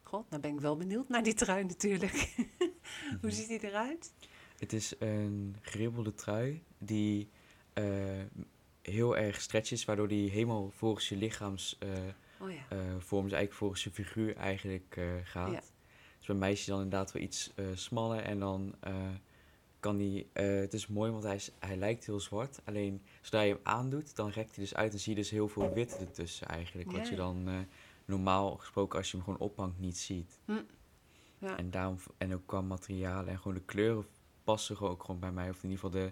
God, nou ben ik wel benieuwd naar die trui natuurlijk. <laughs> Hoe ziet die eruit? Het is een geribbelde trui die eh, heel erg stretch is, waardoor die helemaal volgens je lichaams eh Oh ja. eh, dus eigenlijk volgens je figuur eigenlijk eh, gaat. Ja. Dus bij meisjes dan inderdaad wel iets smaller en dan kan die, eh, het is mooi want hij, is, hij lijkt heel zwart, alleen zodra je hem aandoet, dan rekt hij dus uit en zie je dus heel veel wit ertussen eigenlijk, wat je dan normaal gesproken als je hem gewoon ophangt niet ziet. Ja. En, daarom, en ook qua materialen en gewoon de kleuren passen gewoon ook gewoon bij mij. Of in ieder geval de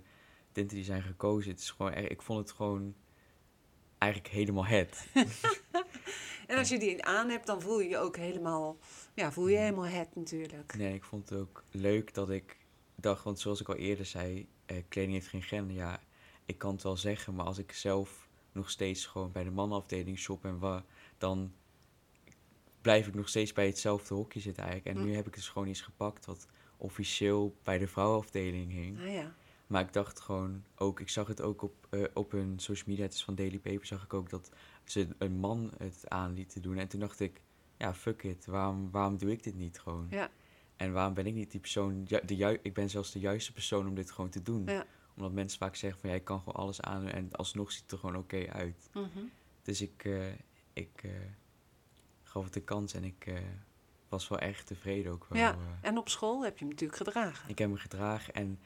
tinten die zijn gekozen. Het is gewoon, erg- ik vond het gewoon eigenlijk helemaal het. <laughs> En als je die aan hebt, dan voel je je ook helemaal, ja, voel je Mm. helemaal het natuurlijk. Nee, ik vond het ook leuk dat ik dacht, want zoals ik al eerder zei, eh, kleding heeft geen gender. Ja, ik kan het wel zeggen, maar als ik zelf nog steeds gewoon bij de mannenafdeling shop en waar, dan blijf ik nog steeds bij hetzelfde hokje zitten eigenlijk. En Hm. nu heb ik dus gewoon iets gepakt wat officieel bij de vrouwenafdeling hing. Nou ja, Maar ik dacht gewoon ook, ik zag het ook op, eh, op hun social media, het is van Daily Paper, zag ik ook dat ze een man het aan lieten doen. En toen dacht ik, ja, fuck it, waarom, waarom doe ik dit niet gewoon? Ja. En waarom ben ik niet die persoon, ju- de ju- ik ben zelfs de juiste persoon om dit gewoon te doen. Ja. Omdat mensen vaak zeggen van, ja, ik kan gewoon alles aan en alsnog ziet het er gewoon oké uit. Mhm. Dus ik, eh, ik eh, gaf het de kans en ik was wel erg tevreden ook wel. Ja. En op school heb je hem natuurlijk gedragen. Ik heb me gedragen en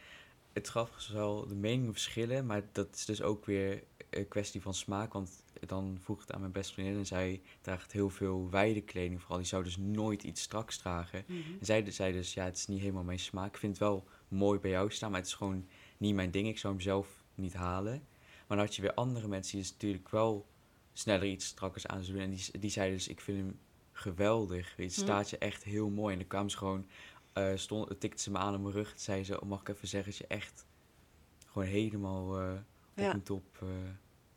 het gaf wel de meningen verschillen, maar dat is dus ook weer een kwestie van smaak. Want dan vroeg ik het aan mijn beste vriendin en zij draagt heel veel wijde kleding vooral. Die zou dus nooit iets straks dragen. Mhm. En zij zei dus, ja, het is niet helemaal mijn smaak. Ik vind het wel mooi bij jou staan, maar het is gewoon niet mijn ding. Ik zou hem zelf niet halen. Maar dan had je weer andere mensen die dus natuurlijk wel sneller iets strakkers aan doen. En die, die zeiden dus, ik vind hem geweldig. Het Hm. staat je echt heel mooi. En dan kwamen ze gewoon, eh stond, tikte ze me aan op mijn rug. Zei ze, oh, mag ik even zeggen dat je echt gewoon helemaal eh, op Ja. een top... eh,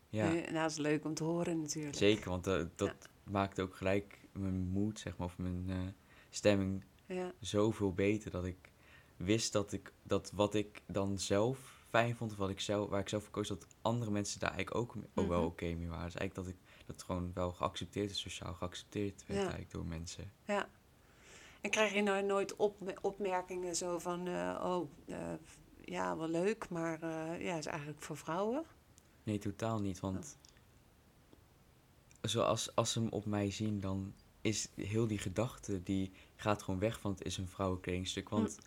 ja, Ja. dat is leuk om te horen natuurlijk. zeker. Want dat maakte ook gelijk mijn moed, zeg maar, of mijn stemming Ja. zoveel beter dat ik wist dat ik dat wat ik dan zelf fijn vond, of wat ik zelf, waar ik zelf voor koos, dat andere mensen daar eigenlijk ook, ook wel Mhm. oké mee waren. Dus eigenlijk dat ik dat gewoon wel geaccepteerd is, sociaal geaccepteerd werd eigenlijk door mensen. Ja. En krijg je nou nooit op, opmerkingen zo van, eh, oh, eh, ja, wel leuk, maar eh, ja, is eigenlijk voor vrouwen? Nee, totaal niet, want zoals als ze hem op mij zien, dan is heel die gedachte, die gaat gewoon weg van het is een vrouwenkledingstuk. Want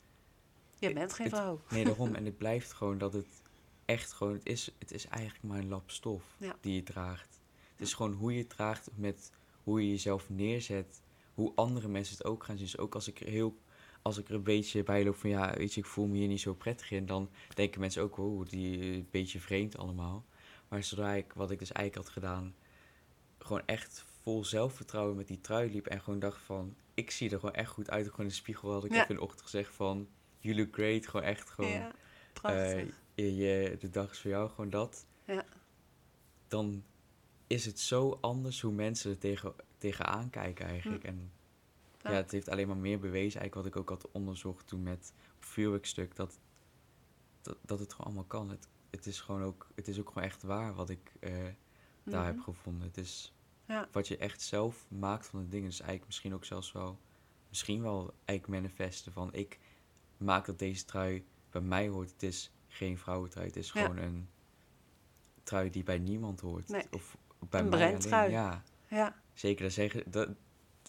Je bent geen Het- vrouw. Nee, daarom. <laughs> En het blijft gewoon dat het echt gewoon... Het is, het is eigenlijk maar een lap stof Ja. die je draagt. Het is gewoon hoe je het draagt met hoe je jezelf neerzet. Hoe andere mensen het ook gaan zien. Dus ook als ik er heel... Als ik er een beetje bij loop van ja, weet je, ik voel me hier niet zo prettig in. Dan denken mensen ook, oh, die eh, een beetje vreemd allemaal. Maar zodra ik, wat ik dus eigenlijk had gedaan... Gewoon echt vol zelfvertrouwen met die trui liep. En gewoon dacht van, ik zie er gewoon echt goed uit. Gewoon in de spiegel had ik Ja. even in de ochtend gezegd van... You look great. Gewoon echt gewoon... Ja, je, je- de dag is voor jou, gewoon dat. Ja. Dan is het zo anders hoe mensen er tegen, tegenaan kijken eigenlijk. En ja. Het heeft alleen maar meer bewezen, eigenlijk wat ik ook had onderzocht toen met op vuurwerkstuk, dat, dat, dat het gewoon allemaal kan. Het, het, is gewoon ook, het is ook gewoon echt waar wat ik eh, daar heb Mhm. gevonden. Het is Ja. wat je echt zelf maakt van de dingen. Dus eigenlijk misschien ook zelfs wel, misschien wel eigenlijk manifesten van ik maak dat deze trui bij mij hoort. Het is geen vrouwentrui, het is Ja. gewoon een trui die bij niemand hoort. Nee. Of bij Een mij alleen. Ja, Ja, zeker. Dat zeggen, dat,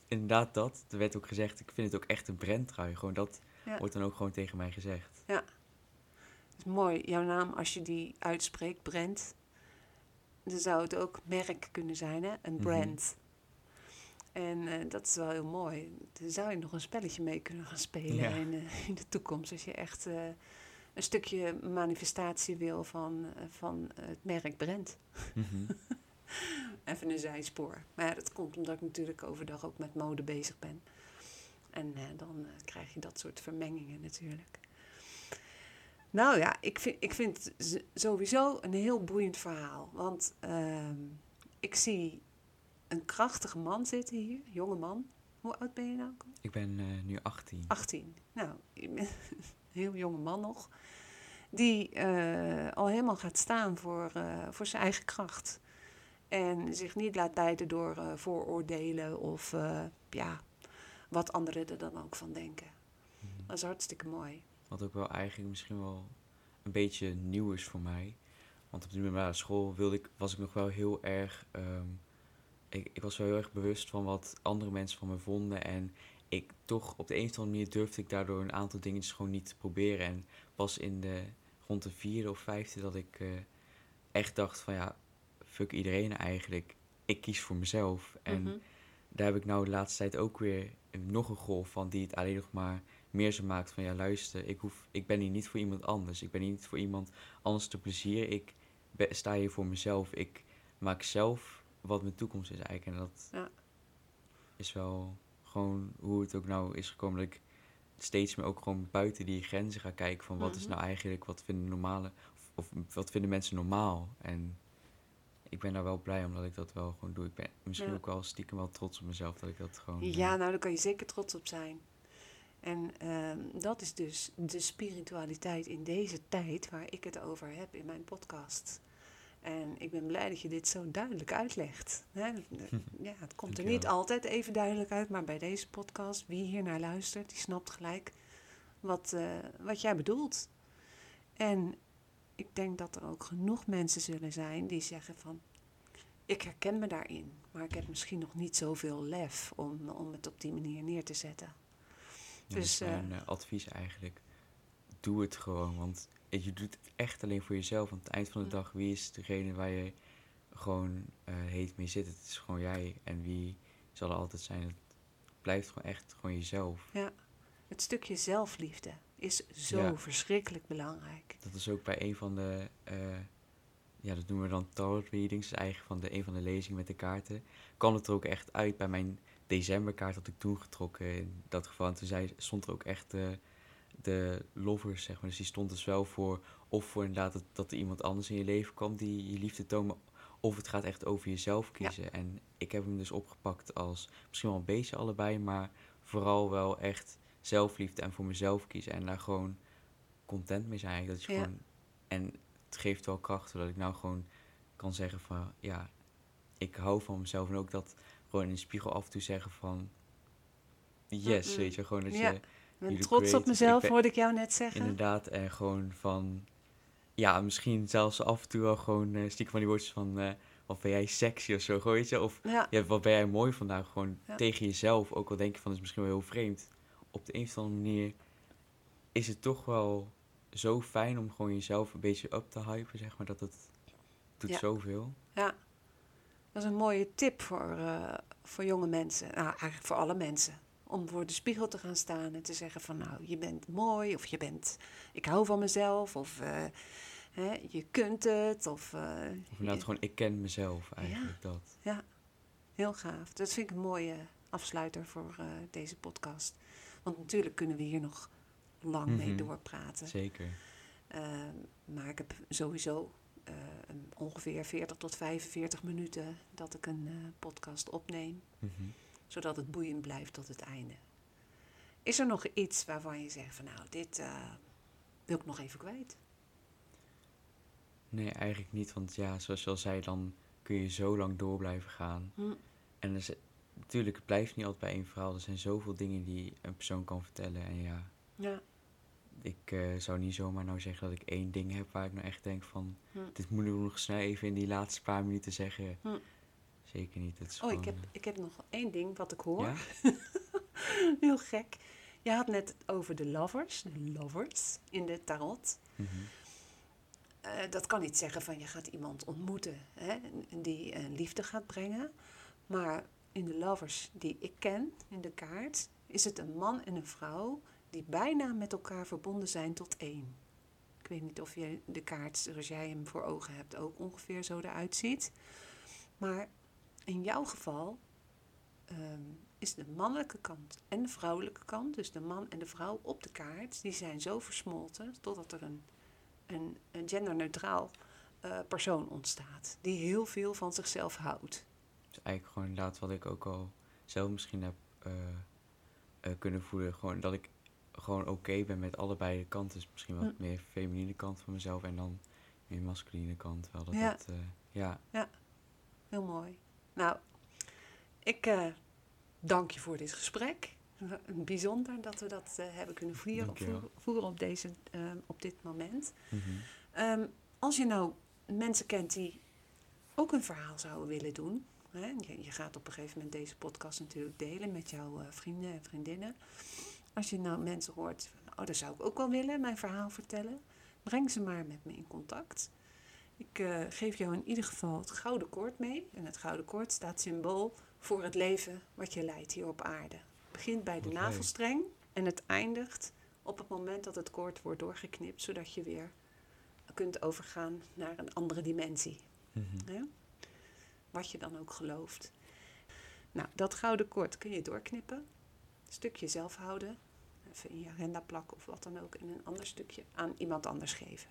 inderdaad dat. Er werd ook gezegd, ik vind het ook echt een brandtrui. Gewoon dat Ja. wordt dan ook gewoon tegen mij gezegd. dat is mooi. Jouw naam, als je die uitspreekt, Brent, dan zou het ook merk kunnen zijn, hè? Een Mhm. brand. En eh, dat is wel heel mooi. Daar zou je nog een spelletje mee kunnen gaan spelen Ja. in, eh, in de toekomst. Als je echt eh, een stukje manifestatie wil van, van het merk Brent. Mhm. <laughs> <laughs> Even een zijspoor. Maar ja, dat komt omdat ik natuurlijk overdag ook met mode bezig ben. En eh, dan eh, krijg je dat soort vermengingen natuurlijk. Nou ja, ik vind, ik vind het sowieso een heel boeiend verhaal. Want ehm, ik zie een krachtige man zitten hier, jonge man. Hoe oud ben je nou? ik ben eh, nu 18. 18. Nou, <laughs> een heel jonge man nog. Die al helemaal gaat staan voor, voor zijn eigen kracht. En zich niet laat leiden door eh, vooroordelen of eh, ja, wat anderen er dan ook van denken. Mhm. Dat is hartstikke mooi. Wat ook wel eigenlijk misschien wel een beetje nieuw is voor mij. Want op de middelbare school wilde ik, was ik nog wel heel erg. ehm, ik, ik was wel heel erg bewust van wat andere mensen van me vonden. En ik toch op de een of andere manier durfde ik daardoor een aantal dingetjes gewoon niet te proberen. En pas in de rond de vierde of vijfde dat ik eh, echt dacht van ja, fuck iedereen eigenlijk. Ik kies voor mezelf. En Mhm. daar heb ik nou de laatste tijd ook weer nog een golf van die het alleen nog maar meer zo maakt van ja luister, ik, hoef, ik ben hier niet voor iemand anders. Ik ben hier niet voor iemand anders te plezier. Ik ben- sta hier voor mezelf. Ik maak zelf wat mijn toekomst is eigenlijk. En dat Ja. is wel gewoon hoe het ook nou is gekomen dat ik steeds meer ook gewoon buiten die grenzen ga kijken van wat is Mhm. nou eigenlijk, wat vinden normale, of, of wat vinden mensen normaal. En ik ben daar wel blij omdat ik dat wel gewoon doe. Ik ben misschien Ja. ook wel stiekem wel trots op mezelf dat ik dat gewoon... eh, Ja, nou daar kan je zeker trots op zijn. En ehm, dat is dus de spiritualiteit in deze tijd waar ik het over heb in mijn podcast. En ik ben blij dat je dit zo duidelijk uitlegt. Hè? <laughs> Ja, het komt er niet altijd even duidelijk uit, maar bij deze podcast, wie hier naar luistert, die snapt gelijk wat, eh, wat jij bedoelt. En ik denk dat er ook genoeg mensen zullen zijn die zeggen van, ik herken me daarin, maar ik heb misschien nog niet zoveel lef om, om het op die manier neer te zetten. Ja, Dus, dus mijn eh, advies eigenlijk, doe het gewoon. Want je doet het echt alleen voor jezelf. Aan het eind van de Mm. dag, wie is degene waar je gewoon eh, heet mee zit? Het is gewoon jij. En wie zal er altijd zijn? Het blijft gewoon echt gewoon jezelf. Het stukje zelfliefde is zo Ja. verschrikkelijk belangrijk. Dat is ook bij een van de, eh, ja, dat noemen we dan tarot readings. Eigenlijk van de, een van de lezingen met de kaarten. Kwam het er ook echt uit bij mijn decemberkaart dat ik toen getrokken in dat geval. En toen zei, stond er ook echt de, de lovers, zeg maar. Dus die stond dus wel voor, of voor inderdaad dat, dat er iemand anders in je leven kwam die je liefde toont. Of het gaat echt over jezelf kiezen. En ik heb hem dus opgepakt als misschien wel een beetje allebei, maar vooral wel echt zelfliefde en voor mezelf kiezen. En daar gewoon content mee zijn. Dat Ja. gewoon, en het geeft wel kracht, zodat ik nou gewoon kan zeggen van ja, ik hou van mezelf. En ook dat gewoon in de spiegel af en toe zeggen van yes, weet je. Gewoon dat Ja. je Ik ben trots creative. op mezelf, Ik hoorde ik jou net zeggen. inderdaad en gewoon van ja, misschien zelfs af en toe wel gewoon eh, stiekem van die woordjes van eh wat ben jij sexy of zo, gewoon, weet je. Of Ja, ja, wat ben jij mooi vandaag, gewoon Ja. tegen jezelf. Ook al denk je van, dat is misschien wel heel vreemd. Op de een of andere manier is het toch wel zo fijn om gewoon jezelf een beetje up te hypen, zeg maar. Dat het doet Ja. zoveel. ja. Dat is een mooie tip voor, eh, voor jonge mensen. Nou, eigenlijk voor alle mensen. Om voor de spiegel te gaan staan en te zeggen van nou, je bent mooi. Of je bent, ik hou van mezelf. Of eh, hè, je kunt het. Of, Of inderdaad je- gewoon, ik ken mezelf eigenlijk, dat. Heel gaaf. Dat vind ik een mooie afsluiter voor deze podcast. Want natuurlijk kunnen we hier nog lang mee Mhm. doorpraten. Zeker. Ehm, maar ik heb sowieso eh, ongeveer 40 tot 45 minuten dat ik een eh, podcast opneem. Mhm. Zodat het boeiend blijft tot het einde. Is er nog iets waarvan je zegt van nou, dit eh, wil ik nog even kwijt? Nee, eigenlijk niet. Want ja, zoals je al zei, dan kun je zo lang door blijven gaan. Hm. En er natuurlijk, het blijft niet altijd bij één verhaal. Er zijn zoveel dingen die een persoon kan vertellen. En ja, Ja, ik eh, zou niet zomaar nou zeggen dat ik één ding heb waar ik nou echt denk van... Hm. Dit moet ik nog snel even in die laatste paar minuten zeggen. Hm. Zeker niet. Is oh, ik heb, ik heb nog één ding wat ik hoor. Ja? <laughs> Heel gek. Je had net over de lovers, de lovers in de tarot. Mhm. Eh, dat kan niet zeggen van je gaat iemand ontmoeten hè, die eh, liefde gaat brengen. Maar in de lovers die ik ken, in de kaart, is het een man en een vrouw die bijna met elkaar verbonden zijn tot één. Ik weet niet of je de kaart, zoals jij hem voor ogen hebt, ook ongeveer zo eruit ziet. Maar in jouw geval ehm, is de mannelijke kant en de vrouwelijke kant, dus de man en de vrouw op de kaart, die zijn zo versmolten totdat er een, een, een genderneutraal eh, persoon ontstaat. Die heel veel van zichzelf houdt. Eigenlijk gewoon inderdaad wat ik ook al zelf misschien heb eh, eh, kunnen voelen. Gewoon dat ik gewoon oké ben met allebei de kanten. Dus misschien wat Hm. meer feminine kant van mezelf en dan meer masculine kant. Wel dat Ja. dat, eh, ja, Heel mooi. Nou, ik dank je voor dit gesprek. Bijzonder dat we dat hebben kunnen voeren, op, deze, eh, op dit moment. Mhm. Ehm, als je nou mensen kent die ook een verhaal zouden willen doen. Hè? Je, je gaat op een gegeven moment deze podcast natuurlijk delen met jouw eh, vrienden en vriendinnen. Als je nou mensen hoort, van, oh dat zou ik ook wel willen, mijn verhaal vertellen. Breng ze maar met me in contact. Ik eh, geef jou in ieder geval het gouden koord mee. En het gouden koord staat symbool voor het leven wat je leidt hier op aarde. Het begint bij de navelstreng en het eindigt op het moment dat het koord wordt doorgeknipt, zodat je weer kunt overgaan naar een andere dimensie. Mhm. Hè? Wat je dan ook gelooft. Nou, dat gouden koord kun je doorknippen. Een stukje zelf houden. Even in je agenda plakken of wat dan ook. En een ander stukje aan iemand anders geven.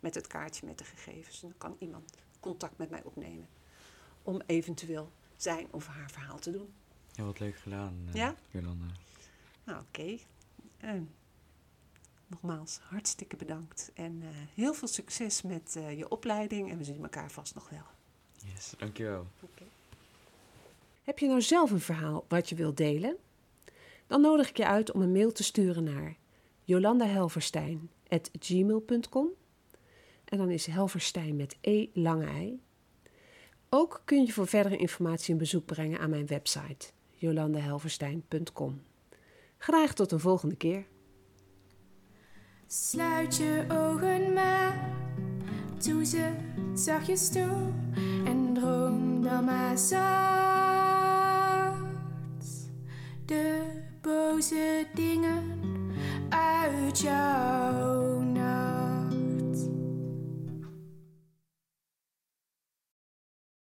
Met het kaartje met de gegevens. En dan kan iemand contact met mij opnemen. Om eventueel zijn of haar verhaal te doen. Ja, wat leuk gedaan, eh, Ja? Jolanda. Nou, oké. En nogmaals, hartstikke bedankt. En eh, heel veel succes met eh, je opleiding. En we zien elkaar vast nog wel. Yes, dankjewel. Oké. Heb je nou zelf een verhaal wat je wilt delen? Dan nodig ik je uit om een mail te sturen naar jolandahelverstein.gmail.com En dan is Helverstein met E lange ei. Ook kun je voor verdere informatie een bezoek brengen aan mijn website jolandahelverstein.com. Graag tot een volgende keer. Sluit je ogen maar, doe ze zachtjes toe maar zacht. De boze dingen uit jouw